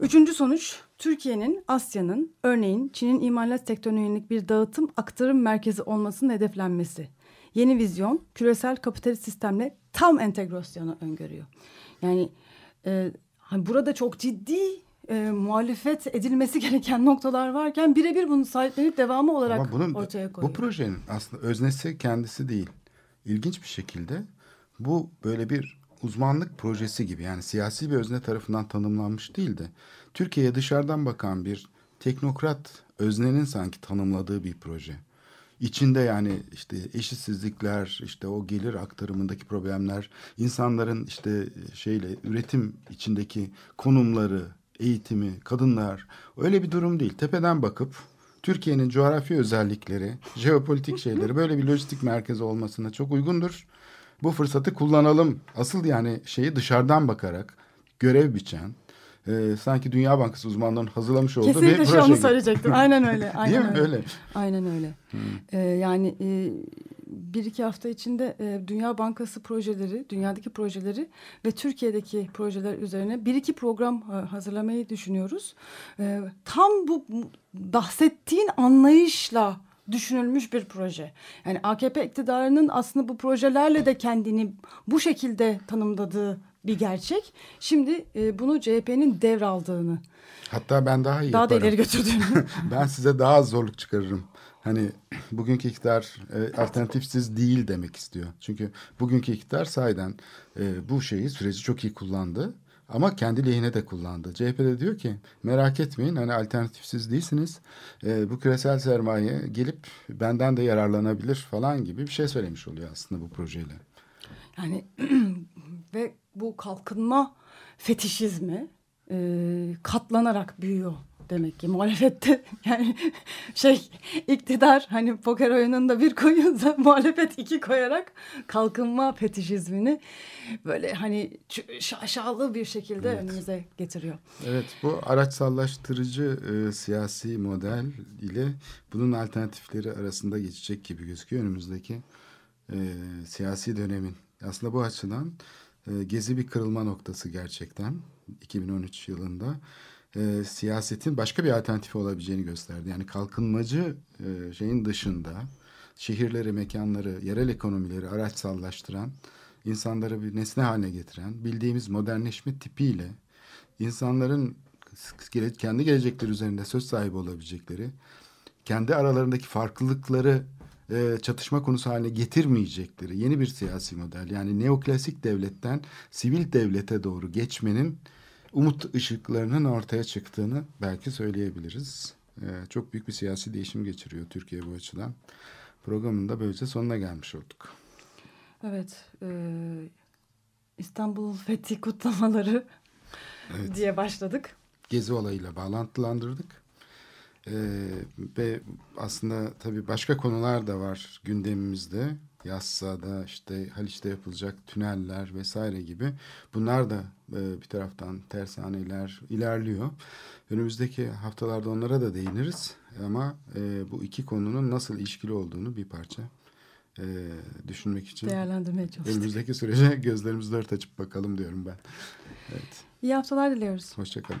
Üçüncü sonuç, Türkiye'nin Asya'nın, örneğin Çin'in imalat sektörüne yönelik bir dağıtım aktarım merkezi olmasının hedeflenmesi. Yeni vizyon, küresel kapitalist sistemle tam entegrasyonu öngörüyor. Yani e, hani burada çok ciddi e, muhalefet edilmesi gereken noktalar varken birebir bunu sahiplenip devamı olarak Ama bunun, ortaya koyuyor. bu projenin aslında öznesi kendisi değil. İlginç bir şekilde bu böyle bir uzmanlık projesi gibi yani siyasi bir özne tarafından tanımlanmış değil de Türkiye'ye dışarıdan bakan bir teknokrat öznenin sanki tanımladığı bir proje. İçinde yani işte eşitsizlikler, işte o gelir aktarımındaki problemler, insanların işte şeyle üretim içindeki konumları, eğitimi, kadınlar öyle bir durum değil. Tepeden bakıp Türkiye'nin coğrafi özellikleri, jeopolitik şeyleri böyle bir lojistik merkezi olmasına çok uygundur. Bu fırsatı kullanalım. Asıl yani şeyi dışarıdan bakarak görev biçen, e, sanki Dünya Bankası uzmanlarının hazırlamış olduğu Kesinlikle bir proje onu gibi. söyleyecektim. Aynen öyle. Aynen Değil mi? Öyle. Aynen öyle. Ee, yani e, bir iki hafta içinde e, Dünya Bankası projeleri, dünyadaki projeleri ve Türkiye'deki projeler üzerine bir iki program e, hazırlamayı düşünüyoruz. E, tam bu bahsettiğin anlayışla düşünülmüş bir proje. Yani AKP iktidarının aslında bu projelerle de kendini bu şekilde tanımladığı bir gerçek. Şimdi e, bunu CHP'nin devraldığını, Hatta ben daha iyi daha da yaparım. ileri götürdüğünü. ben size daha az zorluk çıkarırım. Hani bugünkü iktidar e, alternatifsiz değil demek istiyor. Çünkü bugünkü iktidar sahiden e, bu şeyi süreci çok iyi kullandı. Ama kendi lehine de kullandı. CHP de diyor ki merak etmeyin hani alternatifsiz değilsiniz. E, bu küresel sermaye gelip benden de yararlanabilir falan gibi bir şey söylemiş oluyor aslında bu projeyle. Yani ve bu kalkınma fetişizmi e, katlanarak büyüyor demek ki muhalefette yani şey iktidar hani poker oyununda bir koyuyorsa muhalefet iki koyarak kalkınma fetişizmini böyle hani şaşalı bir şekilde Evet. önümüze getiriyor. Evet bu araçsallaştırıcı e, siyasi model ile bunun alternatifleri arasında geçecek gibi gözüküyor önümüzdeki e, siyasi dönemin. Aslında bu açıdan e, gezi bir kırılma noktası gerçekten 2013 yılında e, siyasetin başka bir alternatifi olabileceğini gösterdi. Yani kalkınmacı e, şeyin dışında şehirleri, mekanları, yerel ekonomileri araçsallaştıran insanları bir nesne haline getiren, bildiğimiz modernleşme tipiyle insanların kendi gelecekleri üzerinde söz sahibi olabilecekleri, kendi aralarındaki farklılıkları e, çatışma konusu haline getirmeyecekleri yeni bir siyasi model. Yani neoklasik devletten sivil devlete doğru geçmenin umut ışıklarının ortaya çıktığını belki söyleyebiliriz. E, çok büyük bir siyasi değişim geçiriyor Türkiye bu açıdan. Programın da böylece sonuna gelmiş olduk. Evet. E, İstanbul Fethi kutlamaları Evet. diye başladık. Gezi olayıyla bağlantılandırdık. Ee, ve aslında tabii başka konular da var gündemimizde. Yassıada işte Haliç'te yapılacak tüneller vesaire gibi. Bunlar da e, bir taraftan tersaneler ilerliyor. Önümüzdeki haftalarda onlara da değiniriz. Ama e, bu iki konunun nasıl ilişkili olduğunu bir parça e, düşünmek için Değerlendirmeye çalıştık. önümüzdeki sürece gözlerimizi dört açıp bakalım diyorum ben. Evet. İyi haftalar diliyoruz. Hoşçakalın.